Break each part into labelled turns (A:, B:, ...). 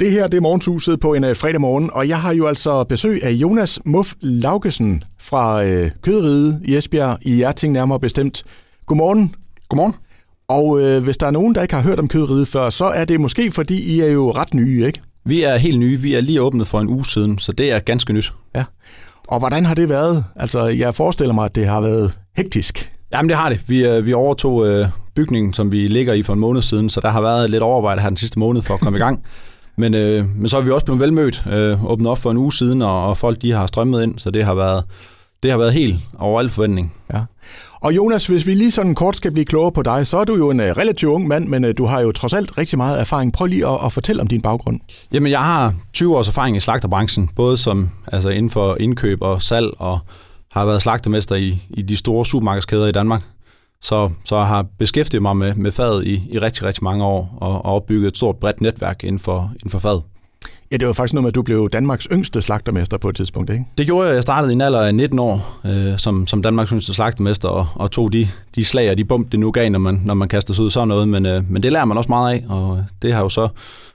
A: Det her det er morgenhuset på en uh, fredag morgen, og jeg har jo altså besøg af Jonas Muff Laugesen fra uh, Køderiget i Esbjerg i Hjerting nærmere bestemt. Godmorgen.
B: Godmorgen.
A: Og uh, hvis der er nogen, der ikke har hørt om Køderiget før, så er det måske fordi, I er jo ret nye, ikke?
B: Vi er helt nye. Vi er lige åbnet for en uge siden, så det er ganske nyt.
A: Ja. Og hvordan har det været? Altså, jeg forestiller mig, at det har været hektisk.
B: Jamen, det har det. Vi, vi overtog øh, bygningen, som vi ligger i for en måned siden, så der har været lidt overarbejde her den sidste måned for at komme i gang. Men, øh, men så har vi også blevet velmødt, øh, åbnet op for en uge siden, og, og folk de har strømmet ind, så det har været, det har været helt over al forventning.
A: Ja. Og Jonas, hvis vi lige sådan kort skal blive klogere på dig, så er du jo en uh, relativt ung mand, men uh, du har jo trods alt rigtig meget erfaring. Prøv lige at, at fortælle om din baggrund.
B: Jamen, jeg har 20 års erfaring i slagterbranchen, både som altså inden for indkøb og salg, og har været slagtermester i, i de store supermarkedskæder i Danmark. Så, så jeg har beskæftiget mig med, med faget i, i rigtig, rigtig mange år, og, og opbygget et stort bredt netværk inden for, inden for faget.
A: Ja, det var faktisk noget med, at du blev Danmarks yngste slagtermester på et tidspunkt, ikke?
B: Det gjorde jeg. Jeg startede i en alder af 19 år øh, som, som Danmarks yngste slagtermester, og, og tog de, de slag og de bump, det nu gav, når man, når man kaster sig ud sådan noget. Men, øh, men det lærer man også meget af, og det har jo så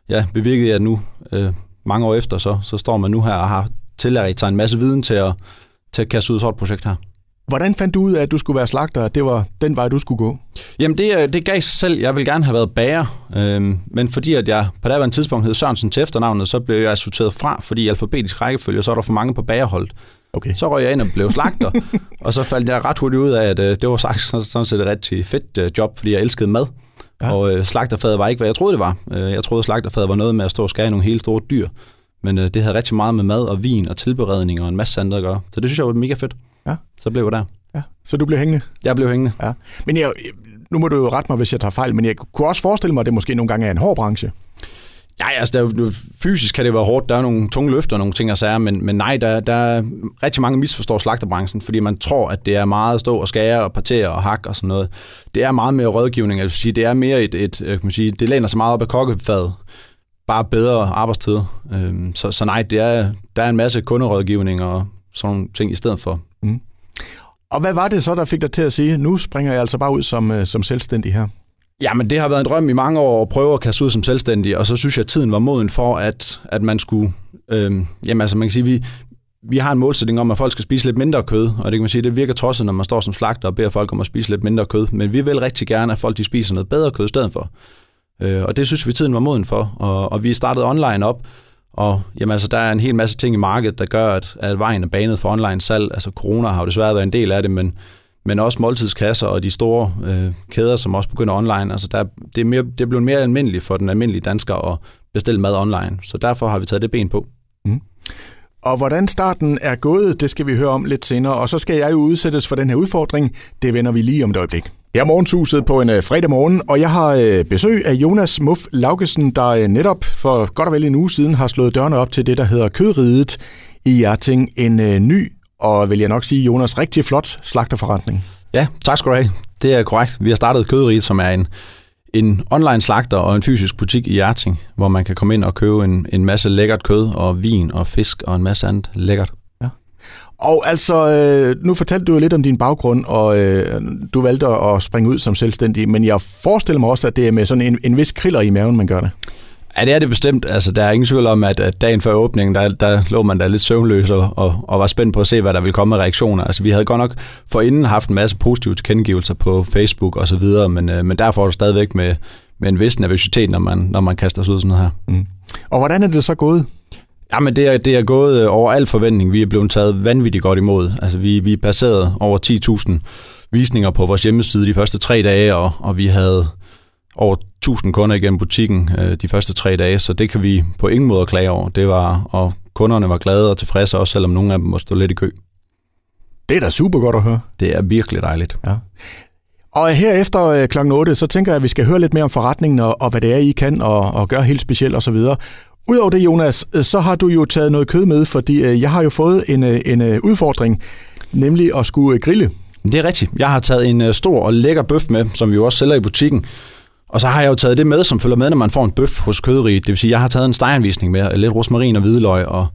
B: ja, bevirket, at nu, øh, mange år efter, så, så står man nu her og har tillært sig en masse viden til at, til at kaste ud sådan et projekt her.
A: Hvordan fandt du ud af, at du skulle være slagter, at det var den vej, du skulle gå?
B: Jamen, det, det gav sig selv. Jeg ville gerne have været bager, øhm, men fordi at jeg på daværende tidspunkt hed Sørensen til efternavnet, så blev jeg sorteret fra, fordi i alfabetisk rækkefølge, så er der for mange på bagerholdet.
A: Okay.
B: Så røg jeg ind og blev slagter, og så faldt jeg ret hurtigt ud af, at øh, det var faktisk sådan set et rigtig fedt øh, job, fordi jeg elskede mad. Ja. Og øh, slagterfaget var ikke, hvad jeg troede, det var. Øh, jeg troede, slagterfaget var noget med at stå og skære nogle helt store dyr. Men øh, det havde rigtig meget med mad og vin og tilberedning og en masse andet at gøre. Så det synes jeg var mega fedt.
A: Ja.
B: Så blev jeg der.
A: Ja, så du blev hængende?
B: Jeg blev hængende.
A: Ja. Men jeg, nu må du jo rette mig, hvis jeg tager fejl, men jeg kunne også forestille mig, at det måske nogle gange er en hård branche.
B: Ja, altså, der, er fysisk kan det være hårdt. Der er nogle tunge løfter og nogle ting at sige, men, men nej, der, der er rigtig mange misforstår slagterbranchen, fordi man tror, at det er meget at stå og skære og partere og hakke og sådan noget. Det er meget mere rådgivning, altså sige, det er mere et, et kan man sige, det læner sig meget op af kokkefadet bare bedre arbejdstid. Øhm, så, så nej, det er, der er en masse kunderådgivning og sådan nogle ting i stedet for.
A: Og hvad var det så, der fik dig til at sige, nu springer jeg altså bare ud som, øh, som selvstændig her?
B: Ja, men det har været en drøm i mange år at prøve at kaste ud som selvstændig, og så synes jeg, at tiden var moden for, at, at man skulle... Øhm, jamen altså, man kan sige, vi, vi har en målsætning om, at folk skal spise lidt mindre kød, og det kan man sige, det virker tosset, når man står som slagter og beder folk om at spise lidt mindre kød, men vi vil rigtig gerne, at folk de spiser noget bedre kød i stedet for. Øh, og det synes vi, tiden var moden for, og, og vi startede online op, og jamen, altså, der er en hel masse ting i markedet, der gør, at, at vejen er banet for online salg. Altså corona har jo desværre været en del af det, men, men også måltidskasser og de store øh, kæder, som også begynder online. Altså der, det, er mere, det er blevet mere almindeligt for den almindelige dansker at bestille mad online. Så derfor har vi taget det ben på. Mm.
A: Og hvordan starten er gået, det skal vi høre om lidt senere. Og så skal jeg jo udsættes for den her udfordring. Det vender vi lige om et øjeblik. Her er morgenshuset på en øh, fredag morgen, og jeg har øh, besøg af Jonas Muff Laugesen, der øh, netop for godt og vel en uge siden har slået dørene op til det, der hedder Kødridet i Hjerting. En ny og vil jeg nok sige, Jonas, rigtig flot slagterforretning.
B: Ja, tak skal du have. Det er korrekt. Vi har startet Kødriget, som er en, en online slagter og en fysisk butik i Hjerting, hvor man kan komme ind og købe en, en masse lækkert kød og vin og fisk og en masse andet lækkert.
A: Og altså, øh, nu fortalte du jo lidt om din baggrund, og øh, du valgte at springe ud som selvstændig, men jeg forestiller mig også, at det er med sådan en, en vis kriller i maven, man gør det.
B: Ja, det er det bestemt. Altså, der er ingen tvivl om, at, at dagen før åbningen, der, der lå man da lidt søvnløs og, og, og var spændt på at se, hvad der ville komme af reaktioner. Altså, vi havde godt nok forinden haft en masse positive tilkendegivelser på Facebook og så videre, men, øh, men derfor er det stadigvæk med, med en vis nervøsitet, når man, når man kaster sig ud sådan noget her. Mm.
A: Og hvordan er det så gået?
B: Jamen, det er, det er gået øh, over al forventning. Vi er blevet taget vanvittigt godt imod. Altså, vi, vi passeret over 10.000 visninger på vores hjemmeside de første tre dage, og, og vi havde over 1000 kunder igennem butikken øh, de første tre dage, så det kan vi på ingen måde klage over. Det var, og kunderne var glade og tilfredse, også selvom nogle af dem må stå lidt i kø.
A: Det er da super godt at høre.
B: Det er virkelig dejligt. Ja.
A: Og her efter øh, kl. 8, så tænker jeg, at vi skal høre lidt mere om forretningen og, og hvad det er, I kan og, og gøre helt specielt osv. Udover det, Jonas, øh, så har du jo taget noget kød med, fordi øh, jeg har jo fået en, øh, en udfordring, nemlig at skulle grille.
B: Det er rigtigt. Jeg har taget en stor og lækker bøf med, som vi jo også sælger i butikken. Og så har jeg jo taget det med, som følger med, når man får en bøf hos køderiet. Det vil sige, jeg har taget en steganvisning med, lidt rosmarin og hvidløg, og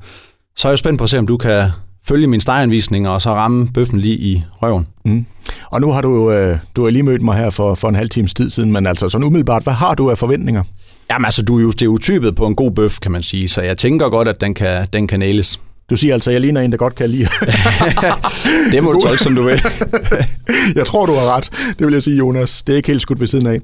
B: så er jeg jo spændt på at se, om du kan følge mine steganvisninger og så ramme bøffen lige i røven. Mm.
A: Og nu har du, øh, du har lige mødt mig her for, for en halv times tid siden, men altså sådan umiddelbart, hvad har du af forventninger?
B: Jamen altså, du er jo stereotypet på en god bøf, kan man sige, så jeg tænker godt, at den kan, den kan næles.
A: Du siger altså, at jeg ligner en, der godt kan lide.
B: det må du tolke, som du vil.
A: jeg tror, du har ret. Det vil jeg sige, Jonas. Det er ikke helt skudt ved siden af.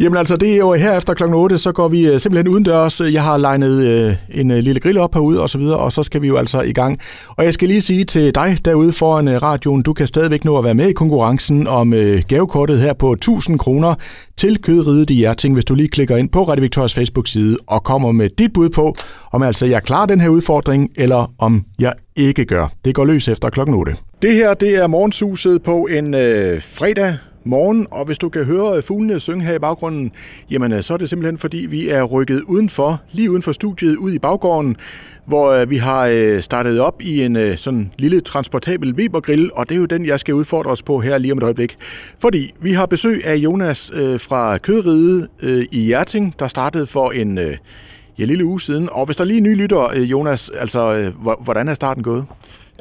A: Jamen altså, det er jo her efter klokken 8, så går vi øh, simpelthen udendørs. Jeg har legnet øh, en øh, lille grill op herude og så videre, og så skal vi jo altså i gang. Og jeg skal lige sige til dig derude foran radioen, du kan stadigvæk nå at være med i konkurrencen om gavekortet her på 1000 kroner til kødridet i Hjerting, hvis du lige klikker ind på Radio Victorias Facebook-side og kommer med dit bud på, om altså jeg klarer den her udfordring, eller om jeg ikke gør. Det går løs efter klokken 8. Det her, det er morgensuset på en øh, fredag morgen, og hvis du kan høre fuglene synge her i baggrunden, jamen øh, så er det simpelthen fordi, vi er rykket udenfor, lige uden for studiet, ud i baggården, hvor øh, vi har øh, startet op i en sådan lille transportabel Weber-grill, og det er jo den, jeg skal udfordre os på her lige om et øjeblik. Fordi vi har besøg af Jonas fra Kødride i Hjerting, der startede for en ja, lille uge siden. Og hvis der lige er nye lytter, Jonas, altså, hvordan er starten gået?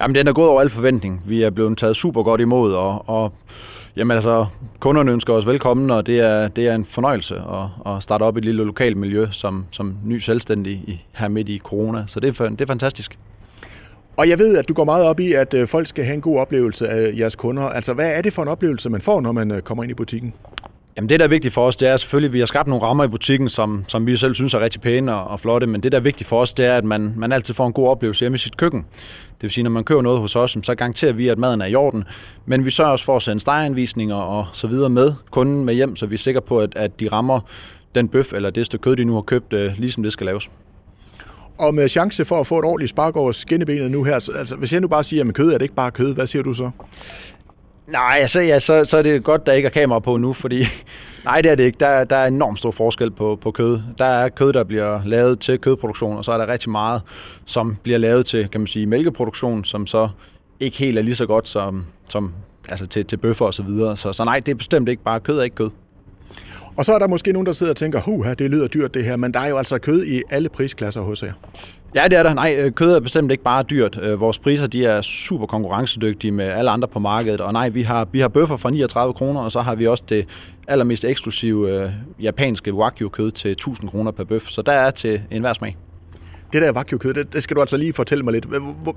B: Jamen, den er gået over al forventning. Vi er blevet taget super godt imod, og, og jamen, altså, kunderne ønsker os velkommen, og det er, det er en fornøjelse at, at starte op i et lille lokalt miljø som, som ny selvstændig i, her midt i corona. Så det er, det er fantastisk.
A: Og jeg ved, at du går meget op i, at øh, folk skal have en god oplevelse af jeres kunder. Altså, hvad er det for en oplevelse, man får, når man øh, kommer ind i butikken?
B: Jamen det, der er vigtigt for os, det er selvfølgelig, at vi har skabt nogle rammer i butikken, som, som vi selv synes er rigtig pæne og, og flotte, men det, der er vigtigt for os, det er, at man, man altid får en god oplevelse hjemme i sit køkken. Det vil sige, når man køber noget hos os, så garanterer vi, at maden er i orden, men vi sørger også for at sende steganvisninger og så videre med kunden med hjem, så vi er sikre på, at, at de rammer den bøf eller det stykke kød, de nu har købt, øh, ligesom det skal laves.
A: Og med chance for at få et ordentligt spark over skinnebenet nu her, altså, altså hvis jeg nu bare siger, at kød er det ikke bare kød, hvad siger du så?
B: Nej, altså, ja, så, så er det godt, der ikke er kamera på nu, fordi nej, det er det ikke. Der, der er enormt stor forskel på, på kød. Der er kød, der bliver lavet til kødproduktion, og så er der rigtig meget, som bliver lavet til, kan man sige, mælkeproduktion, som så ikke helt er lige så godt som, som altså til, til bøffer og så videre. Så, så nej, det er bestemt ikke bare kød er ikke kød.
A: Og så er der måske nogen, der sidder og tænker, huha, det lyder dyrt det her, men der er jo altså kød i alle prisklasser hos jer.
B: Ja, det er der. Nej, øh, kød er bestemt ikke bare dyrt. Øh, vores priser de er super konkurrencedygtige med alle andre på markedet. Og nej, vi har, vi har bøffer for 39 kroner, og så har vi også det allermest eksklusive øh, japanske wagyu-kød til 1000 kroner per bøf. Så der er til enhver smag.
A: Det der wagyu-kød, det, det skal du altså lige fortælle mig lidt.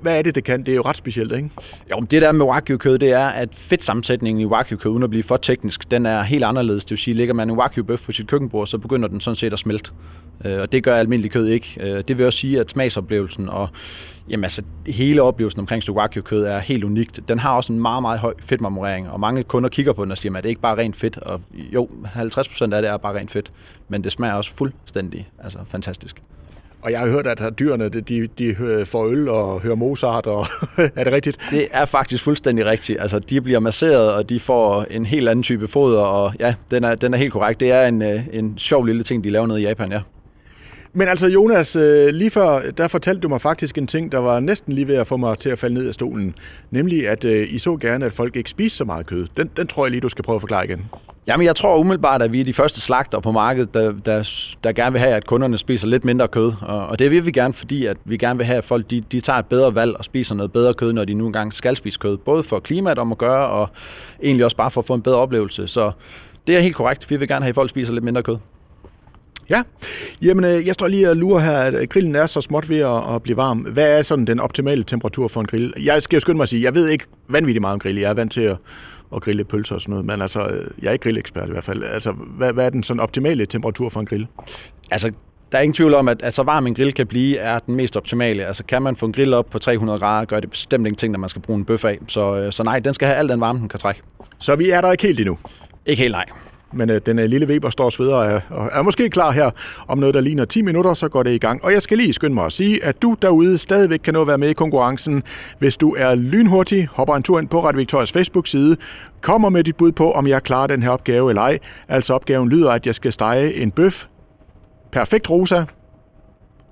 A: Hvad er det, det kan? Det er jo ret specielt, ikke?
B: Jo, det der med wagyu-kød, det er, at fedtsammensætningen i wagyu-kød, uden at blive for teknisk, den er helt anderledes. Det vil sige, ligger man en wagyu-bøf på sit køkkenbord, så begynder den sådan set at smelte. Øh, og det gør almindelig kød ikke. Øh, det vil også sige, at smagsoplevelsen og jamen, altså, hele oplevelsen omkring stykke wagyu-kød er helt unikt. Den har også en meget, meget høj fedtmarmorering, og mange kunder kigger på den og siger, at det er ikke bare rent fedt. Og jo, 50% af det er bare rent fedt, men det smager også fuldstændig altså, fantastisk.
A: Og jeg har hørt, at dyrene de, de får øl og hører Mozart, og er det rigtigt?
B: Det er faktisk fuldstændig rigtigt. Altså, de bliver masseret, og de får en helt anden type foder, og ja, den er, den er helt korrekt. Det er en, øh, en sjov lille ting, de laver nede i Japan, ja.
A: Men altså Jonas, øh, lige før, der fortalte du mig faktisk en ting, der var næsten lige ved at få mig til at falde ned af stolen. Nemlig, at øh, I så gerne, at folk ikke spiser så meget kød. Den, den tror jeg lige, du skal prøve at forklare igen.
B: Jamen, jeg tror umiddelbart, at vi er de første slagter på markedet, der, der, der gerne vil have, at kunderne spiser lidt mindre kød. Og, og det vil vi gerne, fordi at vi gerne vil have, at folk de, de tager et bedre valg og spiser noget bedre kød, når de nu engang skal spise kød. Både for klimaet om at gøre, og egentlig også bare for at få en bedre oplevelse. Så det er helt korrekt. Vi vil gerne have, at folk spiser lidt mindre kød.
A: Ja, jamen øh, jeg står lige og lurer her, at øh, grillen er så småt ved at, blive varm. Hvad er sådan den optimale temperatur for en grill? Jeg skal jo skynde mig at sige, jeg ved ikke vanvittigt meget om grill. Jeg er vant til at, at grille pølser og sådan noget, men altså, jeg er ikke grillekspert i hvert fald. Altså, hvad, hvad er den sådan optimale temperatur for en grill?
B: Altså, der er ingen tvivl om, at, at så varm en grill kan blive, er den mest optimale. Altså kan man få en grill op på 300 grader, gør det bestemt ingenting, når man skal bruge en bøf af. Så, øh, så nej, den skal have al den varme, den kan trække.
A: Så vi er der ikke helt endnu?
B: Ikke helt nej
A: men øh, den øh, lille Weber står sveder og er, og er måske klar her om noget, der ligner 10 minutter, så går det i gang. Og jeg skal lige skynde mig at sige, at du derude stadigvæk kan nå at være med i konkurrencen. Hvis du er lynhurtig, hopper en tur ind på Radio Victorias Facebook-side, kommer med dit bud på, om jeg klarer den her opgave eller ej. Altså opgaven lyder, at jeg skal stege en bøf. Perfekt rosa,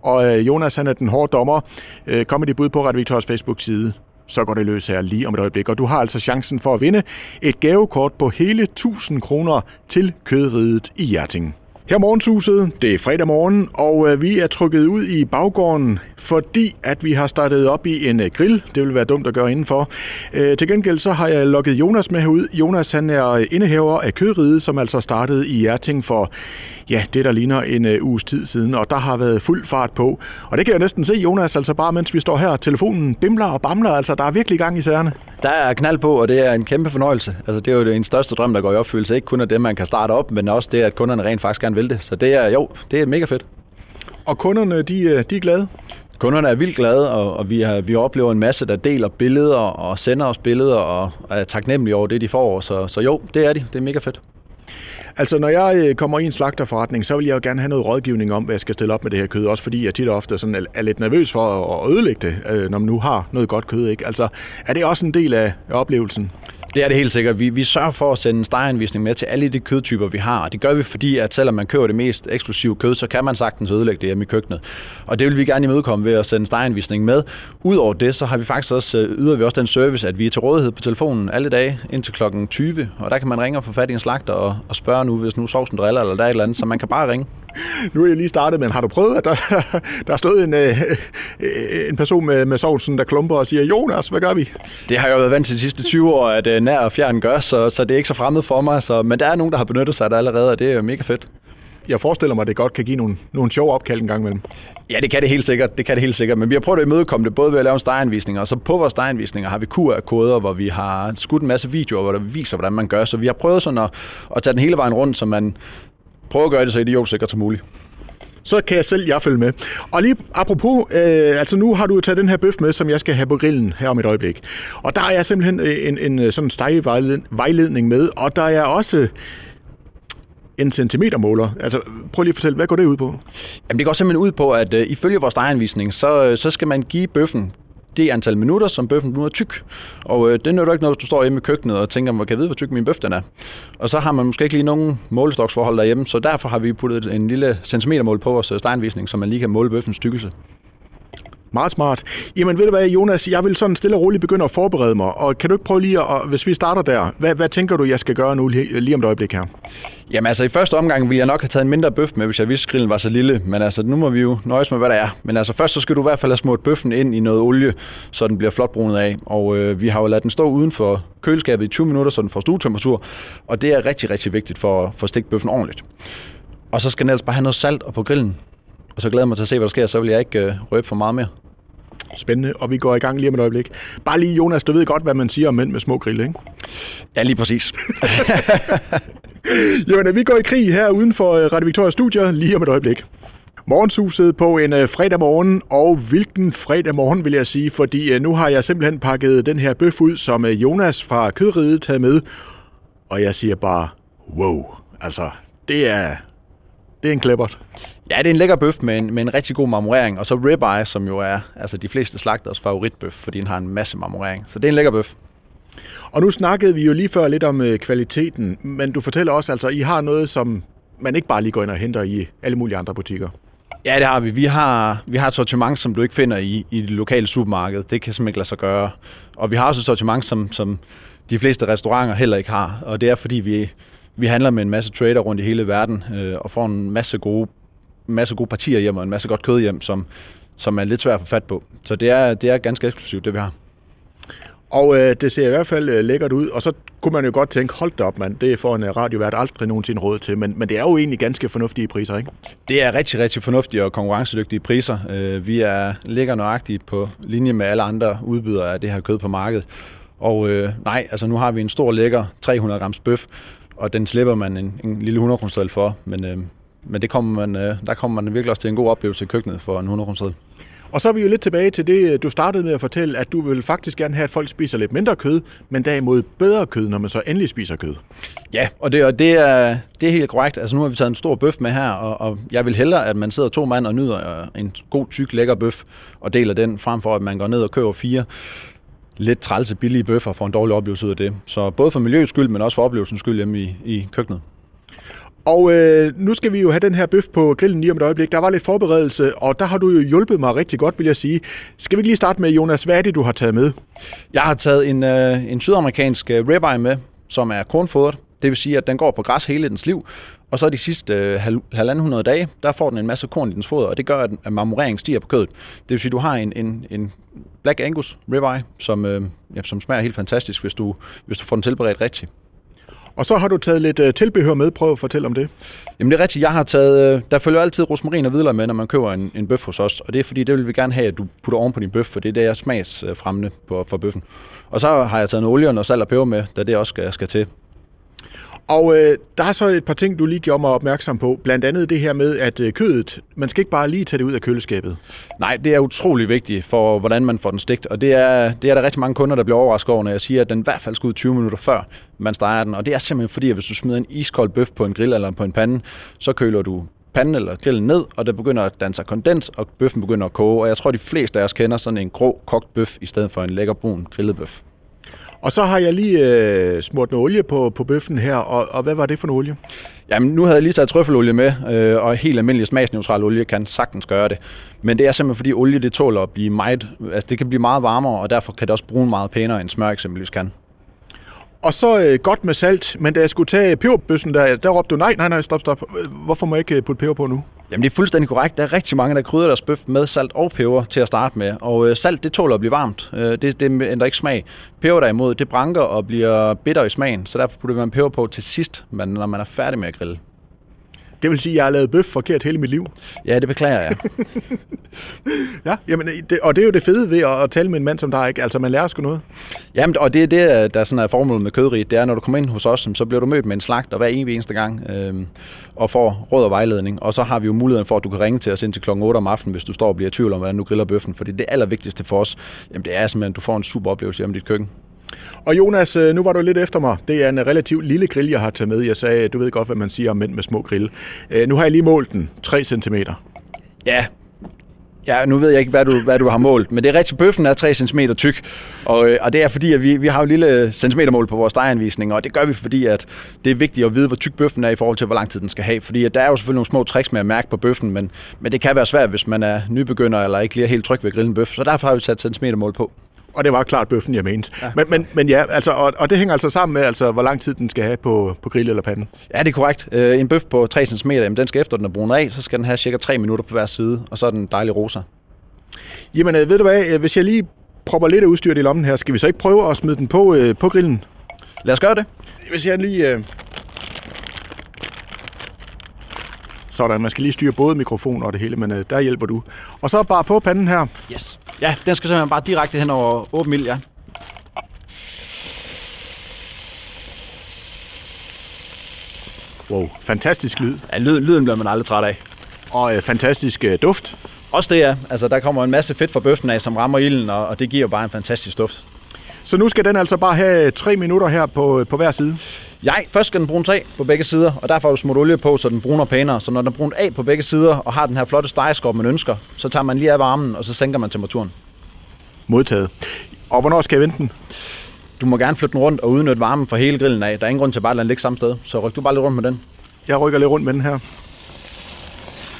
A: og øh, Jonas han er den hårde dommer. Øh, kom med dit bud på Radio Victorias Facebook-side så går det løs her lige om et øjeblik. Og du har altså chancen for at vinde et gavekort på hele 1000 kroner til kødridet i Hjerting. Her morgenshuset, det er fredag morgen, og øh, vi er trykket ud i baggården, fordi at vi har startet op i en øh, grill. Det vil være dumt at gøre indenfor. Øh, til gengæld så har jeg lukket Jonas med herud. Jonas han er indehaver af Kødride, som altså startede i Hjerting for ja, det der ligner en uh, uges tid siden, og der har været fuld fart på. Og det kan jeg næsten se, Jonas, altså bare mens vi står her, telefonen bimler og bamler, altså der er virkelig gang i sagerne.
B: Der er knald på, og det er en kæmpe fornøjelse. Altså det er jo en største drøm, der går i opfyldelse. Ikke kun af det, man kan starte op, men også det, at kunderne rent faktisk gerne vil det. Så det er jo, det er mega fedt.
A: Og kunderne, de, øh, de er glade?
B: Kunderne er vildt glade, og, og vi, har, vi oplever en masse, der deler billeder og sender os billeder og er taknemmelige over det, de får. Så, så jo, det er de. Det er mega fedt.
A: Altså, når jeg øh, kommer i en slagterforretning, så vil jeg jo gerne have noget rådgivning om, hvad jeg skal stille op med det her kød. Også fordi jeg tit og ofte sådan er lidt nervøs for at ødelægge det, øh, når man nu har noget godt kød. Ikke? Altså, er det også en del af oplevelsen?
B: Det er det helt sikkert. Vi, vi sørger for at sende en steganvisning med til alle de kødtyper, vi har. Og det gør vi, fordi at selvom man køber det mest eksklusive kød, så kan man sagtens ødelægge det hjemme i køkkenet. Og det vil vi gerne imødekomme ved at sende en med. Udover det, så har vi faktisk også, øh, yder vi også den service, at vi er til rådighed på telefonen alle dage indtil kl. 20. Og der kan man ringe og få fat i en slagter og, og spørge nu, hvis nu sovsen driller eller der er et eller andet. Så man kan bare ringe.
A: Nu er jeg lige startet, men har du prøvet, at der, der er stået en, øh, en person med, med sovsen, der klumper og siger, Jonas, hvad gør vi?
B: Det har jeg jo været vant til de sidste 20 år, at øh, nær og fjern gør, så, så det er ikke så fremmed for mig. Så, men der er nogen, der har benyttet sig af det allerede, og det er mega fedt.
A: Jeg forestiller mig, at det godt kan give nogle, nogle sjove opkald en gang imellem.
B: Ja, det kan det helt sikkert. Det kan det helt sikkert. Men vi har prøvet at imødekomme det både ved at lave en steganvisning, og så på vores steganvisninger har vi QR-koder, hvor vi har skudt en masse videoer, hvor der viser, hvordan man gør. Så vi har prøvet sådan at, at tage den hele vejen rundt, så man prøve at gøre det så idiot som muligt
A: så kan jeg selv jeg følge med. Og lige apropos, øh, altså nu har du taget den her bøf med, som jeg skal have på grillen her om et øjeblik. Og der er simpelthen øh, en, en, øh, en sådan stegevejledning med, og der er også en centimetermåler. Altså, prøv lige at fortælle, hvad går det ud på?
B: Jamen, det går simpelthen ud på, at øh, ifølge vores steganvisning, så, øh, så skal man give bøffen det antal minutter, som bøffen nu er tyk. Og øh, det nytter ikke noget, hvis du står hjemme i køkkenet og tænker, hvor kan jeg vide, hvor tyk min bøf den er. Og så har man måske ikke lige nogen målestoksforhold derhjemme, så derfor har vi puttet en lille centimetermål på vores øh, steganvisning, så man lige kan måle bøffens tykkelse.
A: Meget smart. Jamen ved du hvad, Jonas, jeg vil sådan stille og roligt begynde at forberede mig, og kan du ikke prøve lige at, hvis vi starter der, hvad, hvad tænker du, jeg skal gøre nu lige, lige om et øjeblik her?
B: Jamen altså, i første omgang ville jeg nok have taget en mindre bøf med, hvis jeg vidste, grillen var så lille, men altså, nu må vi jo nøjes med, hvad der er. Men altså, først så skal du i hvert fald have smurt bøffen ind i noget olie, så den bliver flot brunet af, og øh, vi har jo ladet den stå uden for køleskabet i 20 minutter, så den får stuetemperatur, og det er rigtig, rigtig vigtigt for, at få stikke bøffen ordentligt. Og så skal den ellers bare have noget salt og på grillen, og så glæder jeg mig til at se, hvad der sker, så vil jeg ikke øh, røbe for meget mere.
A: Spændende, og vi går i gang lige om et øjeblik. Bare lige, Jonas, du ved godt, hvad man siger om mænd med små grille, ikke?
B: Ja, lige præcis.
A: Jamen, vi går i krig her uden for øh, Radio Victoria Studio lige om et øjeblik. Morgenshuset på en øh, fredag morgen, og hvilken fredag morgen vil jeg sige, fordi øh, nu har jeg simpelthen pakket den her bøf ud, som Jonas fra Kødriget taget med, og jeg siger bare, wow, altså, det er, det er en klippert.
B: Ja, det er en lækker bøf med en, med en rigtig god marmorering, og så ribeye, som jo er altså de fleste slagters favoritbøf, fordi den har en masse marmorering. Så det er en lækker bøf.
A: Og nu snakkede vi jo lige før lidt om øh, kvaliteten, men du fortæller også, altså I har noget, som man ikke bare lige går ind og henter i alle mulige andre butikker.
B: Ja, det har vi. Vi har, vi har et sortiment, som du ikke finder i, i det lokale supermarked. Det kan simpelthen ikke lade sig gøre. Og vi har også et sortiment, som, som de fleste restauranter heller ikke har. Og det er, fordi vi, vi handler med en masse trader rundt i hele verden øh, og får en masse gode masse gode partier hjem og en masse godt kød hjem, som, som er lidt svært at få fat på. Så det er, det er ganske eksklusivt, det vi har.
A: Og øh, det ser i hvert fald øh, lækkert ud, og så kunne man jo godt tænke, hold da op mand, det får en øh, radiovært aldrig nogensinde råd til, men, men det er jo egentlig ganske fornuftige priser, ikke?
B: Det er rigtig, rigtig fornuftige og konkurrencedygtige priser. Øh, vi er ligger nøjagtigt på linje med alle andre udbydere af det her kød på markedet. Og øh, nej, altså nu har vi en stor lækker 300 grams bøf, og den slipper man en, en lille 100 kroner for, men øh, men det kommer man, øh, der kommer man virkelig også til en god oplevelse i køkkenet for en 100 kroner
A: og så er vi jo lidt tilbage til det, du startede med at fortælle, at du vil faktisk gerne have, at folk spiser lidt mindre kød, men derimod bedre kød, når man så endelig spiser kød.
B: Ja, og det, og det, er, det er helt korrekt. Altså nu har vi taget en stor bøf med her, og, og jeg vil hellere, at man sidder to mand og nyder øh, en god, tyk, lækker bøf, og deler den, frem for at man går ned og køber fire lidt trælse billige bøffer for en dårlig oplevelse ud af det. Så både for miljøets skyld, men også for oplevelsens skyld hjemme i, i køkkenet.
A: Og øh, nu skal vi jo have den her bøf på grillen lige om et øjeblik. Der var lidt forberedelse, og der har du jo hjulpet mig rigtig godt, vil jeg sige. Skal vi ikke lige starte med, Jonas, hvad er det, du har taget med?
B: Jeg har taget en, øh, en sydamerikansk øh, ribeye med, som er kornfodret. Det vil sige, at den går på græs hele dens liv, Og så de sidste øh, halv, halvanden hundrede dage, der får den en masse korn i dens foder, og det gør, at marmoreringen stiger på kødet. Det vil sige, at du har en, en, en Black Angus ribeye, som, øh, ja, som smager helt fantastisk, hvis du, hvis du får den tilberedt rigtigt.
A: Og så har du taget lidt øh, tilbehør med. Prøv at fortælle om det.
B: Jamen det er rigtigt. Jeg har taget, øh, der følger altid rosmarin og hvidløg med, når man køber en, en bøf hos os. Og det er fordi, det vil vi gerne have, at du putter oven på din bøf, for det er det, er smagsfremmende på, for bøffen. Og så har jeg taget noget olie og noget salt og peber med, da det også skal, skal til.
A: Og øh, der er så et par ting, du lige gjorde mig opmærksom på. Blandt andet det her med, at øh, kødet, man skal ikke bare lige tage det ud af køleskabet.
B: Nej, det er utrolig vigtigt for, hvordan man får den stegt. Og det er, det er der rigtig mange kunder, der bliver overrasket over, når jeg siger, at den i hvert fald skal ud 20 minutter før man steger den. Og det er simpelthen fordi, at hvis du smider en iskold bøf på en grill eller på en pande, så køler du panden eller grillen ned, og der begynder at danse kondens, og bøffen begynder at koge. Og jeg tror, de fleste af os kender sådan en grå kogt bøf, i stedet for en lækker brun grillet bøf.
A: Og så har jeg lige øh, smurt noget olie på, på bøffen her, og, og hvad var det for en olie?
B: Jamen, nu havde jeg lige taget trøffelolie med, øh, og helt almindelig smagsneutral olie kan sagtens gøre det. Men det er simpelthen fordi olie, det tåler at blive meget, altså det kan blive meget varmere, og derfor kan det også bruge meget pænere end smør eksempelvis kan.
A: Og så øh, godt med salt, men da jeg skulle tage peberbøssen, der, der råbte du, nej, nej, nej, stop, stop. Hvorfor må jeg ikke putte peber på nu?
B: Jamen det er fuldstændig korrekt. Der er rigtig mange, der krydder deres bøf med salt og peber til at starte med. Og øh, salt, det tåler at blive varmt. Øh, det, det ændrer ikke smag. Peber derimod, det branker og bliver bitter i smagen. Så derfor putter man peber på til sidst, når man er færdig med at grille.
A: Det vil sige, at jeg har lavet bøf forkert hele mit liv.
B: Ja, det beklager jeg.
A: ja, jamen, det, og det er jo det fede ved at, at tale med en mand som dig, ikke? Altså, man lærer sgu noget.
B: Jamen, og det er det, der sådan er formålet med kødrigt. Det er, når du kommer ind hos os, så bliver du mødt med en slagt, og hver eneste gang, øh, og får råd og vejledning. Og så har vi jo muligheden for, at du kan ringe til os ind til kl. 8 om aftenen, hvis du står og bliver i tvivl om, hvordan du griller bøffen. Fordi det allervigtigste for os, jamen, det er simpelthen, at du får en super oplevelse hjemme i dit køkken.
A: Og Jonas, øh, nu var du lidt efter mig. Det er en relativt lille grill, jeg har taget med. Jeg sagde, du ved godt, hvad man siger om mænd med små grill. Øh, nu har jeg lige målt den. 3 cm.
B: Ja, Ja, nu ved jeg ikke, hvad du, hvad du har målt, men det er rigtigt, bøffen er 3 cm tyk, og, øh, og det er fordi, at vi, vi har jo lille centimetermål på vores steganvisning, og det gør vi, fordi at det er vigtigt at vide, hvor tyk bøffen er i forhold til, hvor lang tid den skal have, fordi at der er jo selvfølgelig nogle små tricks med at mærke på bøffen, men, men det kan være svært, hvis man er nybegynder eller ikke lige er helt tryg ved at grille en bøf, så derfor har vi sat centimetermål på.
A: Og det var klart bøffen, jeg mente. Ja. Men, men, men ja, altså, og, og det hænger altså sammen med, altså, hvor lang tid den skal have på, på grill eller pande.
B: Ja, det er korrekt. Øh, en bøf på 3 cm, jamen, den skal efter den er brunet af, så skal den have cirka 3 minutter på hver side, og så er den dejlig rosa.
A: Jamen, øh, ved du hvad, øh, hvis jeg lige propper lidt af udstyret i lommen her, skal vi så ikke prøve at smide den på, øh, på grillen?
B: Lad os gøre det.
A: Hvis jeg lige... Øh... Sådan, man skal lige styre både mikrofon og det hele, men øh, der hjælper du. Og så bare på panden her.
B: Yes. Ja, den skal simpelthen bare direkte hen over åben ild, ja.
A: Wow, fantastisk lyd.
B: Ja, lyd, lyden bliver man aldrig træt af.
A: Og øh, fantastisk øh, duft.
B: Også det, ja. Altså, der kommer en masse fedt fra bøffen af, som rammer ilden, og, og det giver bare en fantastisk duft.
A: Så nu skal den altså bare have tre minutter her på, på hver side?
B: Ja, først skal den brunes af på begge sider, og derfor har du smurt olie på, så den bruner pænere. Så når den er brunet af på begge sider, og har den her flotte stegeskop, man ønsker, så tager man lige af varmen, og så sænker man temperaturen.
A: Modtaget. Og hvornår skal jeg vente den?
B: Du må gerne flytte den rundt og udnytte varmen fra hele grillen af. Der er ingen grund til bare at lade den ligge samme sted, så ryk du bare lidt rundt med den.
A: Jeg rykker lidt rundt med den her.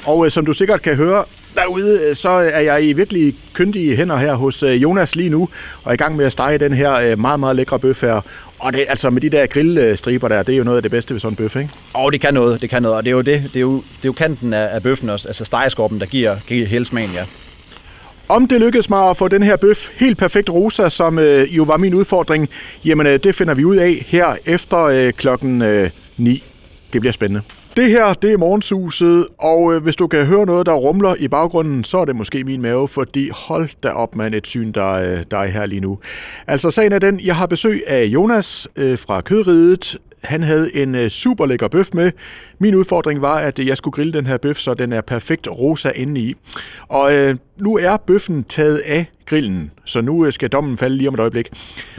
A: Og øh, som du sikkert kan høre, derude, øh, så er jeg i virkelig kyndige hænder her hos øh, Jonas lige nu, og er i gang med at stege den her øh, meget, meget lækre bøf her. Og det, altså med de der grillstriber der, det er jo noget af det bedste ved sådan en bøf, ikke?
B: Og det kan noget, det kan noget, og det er jo det, det er jo, det er jo kanten af, af bøffen også, altså stegeskorpen, der giver, giver hele smagen, ja.
A: Om det lykkedes mig at få den her bøf helt perfekt rosa, som øh, jo var min udfordring, jamen øh, det finder vi ud af her efter øh, klokken øh, 9. Det bliver spændende. Det her, det er morgensuset, og øh, hvis du kan høre noget, der rumler i baggrunden, så er det måske min mave, fordi hold da op, man, et syn, der, øh, der er her lige nu. Altså, sagen er den, jeg har besøg af Jonas øh, fra Kødridet. Han havde en øh, super lækker bøf med. Min udfordring var, at jeg skulle grille den her bøf, så den er perfekt rosa indeni. Og øh, nu er bøffen taget af grillen, så nu øh, skal dommen falde lige om et øjeblik.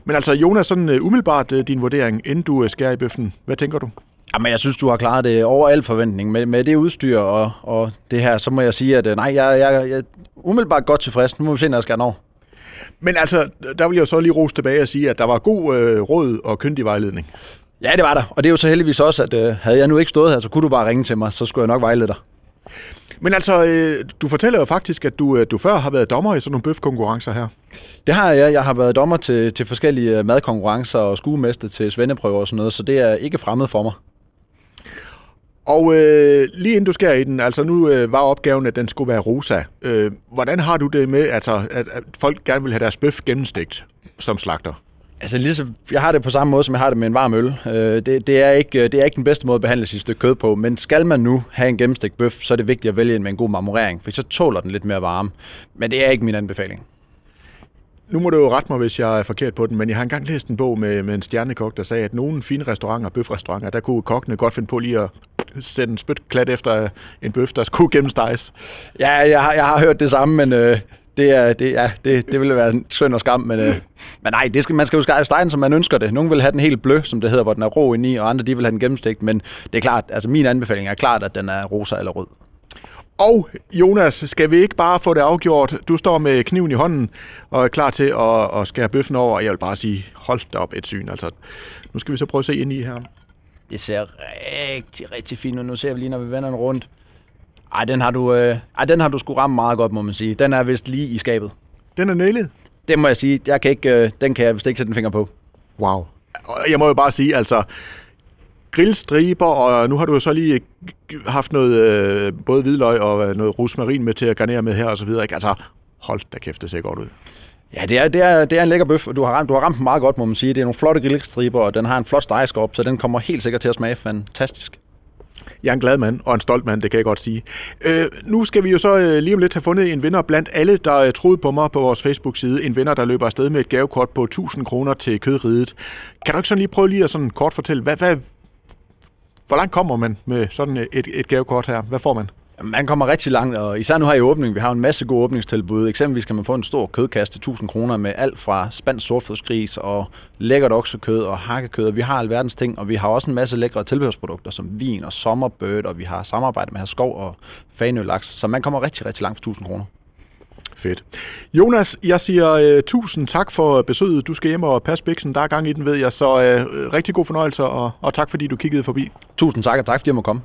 A: Men altså, Jonas, sådan øh, umiddelbart øh, din vurdering, inden du øh, skærer i bøffen. Hvad tænker du?
B: Jamen, jeg synes, du har klaret det over al forventning. Med, med det udstyr og, og det her, så må jeg sige, at øh, nej, jeg, jeg, jeg er umiddelbart godt tilfreds. Nu må vi se, når jeg skal over.
A: Men altså, der vil jeg så lige rose tilbage og sige, at der var god øh, råd og kyndig vejledning.
B: Ja, det var der. Og det er jo så heldigvis også, at øh, havde jeg nu ikke stået her, så kunne du bare ringe til mig, så skulle jeg nok vejlede dig.
A: Men altså, øh, du fortæller jo faktisk, at du, øh, du før har været dommer i sådan nogle bøfkonkurrencer her.
B: Det har jeg. Jeg har været dommer til, til forskellige øh, madkonkurrencer og skuemester til svendeprøver og sådan noget, så det er ikke fremmed for mig.
A: Og øh, lige inden du skærer i den, altså nu øh, var opgaven, at den skulle være rosa. Øh, hvordan har du det med, altså, at, at folk gerne vil have deres bøf gennemstegt som slagter?
B: Altså, ligesom, jeg har det på samme måde, som jeg har det med en varm øl. Øh, det, det, er ikke, det er ikke den bedste måde at behandle sit stykke kød på, men skal man nu have en gennemstegt bøf, så er det vigtigt at vælge en med en god marmorering, for så tåler den lidt mere varme. Men det er ikke min anbefaling.
A: Nu må du jo rette mig, hvis jeg er forkert på den, men jeg har engang læst en bog med, med en stjernekok, der sagde, at nogle fine restauranter, bøfrestauranter, der kunne kokkene godt finde på lige at sætte en spytklat efter en bøf, der skulle gennemsteges.
B: Ja, jeg har, jeg har hørt det samme, men øh, det, er, det, ja, det, det ville være en synd og skam, men, øh, men nej, det skal, man skal jo skære stegen, som man ønsker det. Nogle vil have den helt blø, som det hedder, hvor den er rå ind i, og andre de vil have den gennemstegt, men det er klart, altså min anbefaling er klart, at den er rosa eller rød.
A: Og Jonas, skal vi ikke bare få det afgjort? Du står med kniven i hånden og er klar til at, at skære bøffen over. Jeg vil bare sige, hold da op et syn. Altså, nu skal vi så prøve at se ind i her.
B: Det ser rigtig, rigtig fint ud. Nu ser vi lige, når vi vender den rundt. Ej, den har du, øh, ej, den har du sgu ramt meget godt, må man sige. Den er vist lige i skabet.
A: Den er nailet?
B: Det må jeg sige. Jeg kan ikke, øh, den kan jeg vist ikke sætte en finger på.
A: Wow. Jeg må jo bare sige, altså, grillstriber, og nu har du jo så lige haft noget, øh, både hvidløg og øh, noget rosmarin med til at garnere med her og så videre. Ikke? Altså, hold da kæft, det ser godt ud.
B: Ja, det er, det er, det er en lækker bøf, du har, ramt, du har ramt meget godt, må man sige. Det er nogle flotte grillstriber, og den har en flot stegeskorp, så den kommer helt sikkert til at smage fantastisk.
A: Jeg er en glad mand, og en stolt mand, det kan jeg godt sige. Øh, nu skal vi jo så øh, lige om lidt have fundet en vinder blandt alle, der øh, troede på mig på vores Facebook-side. En vinder, der løber afsted med et gavekort på 1000 kroner til kødridet. Kan du ikke sådan lige prøve lige at sådan kort fortælle, hvad, hvad, hvor langt kommer man med sådan et, et gavekort her? Hvad får man?
B: Man kommer rigtig langt, og især nu her i åbningen, vi har en masse gode åbningstilbud. Eksempelvis kan man få en stor kødkasse til 1000 kroner med alt fra spansk sortfødsgris og lækkert oksekød og hakkekød. Vi har alverdens ting, og vi har også en masse lækre tilbehørsprodukter som vin og sommerbød, og vi har samarbejde med her skov og fanølaks. Så man kommer rigtig, rigtig langt for 1000 kroner.
A: Fedt. Jonas, jeg siger uh, tusind tak for besøget. Du skal hjem og passe biksen. Der er gang i den, ved jeg. Så uh, rigtig god fornøjelse, og, og tak fordi du kiggede forbi.
B: Tusind tak, og tak fordi jeg må komme.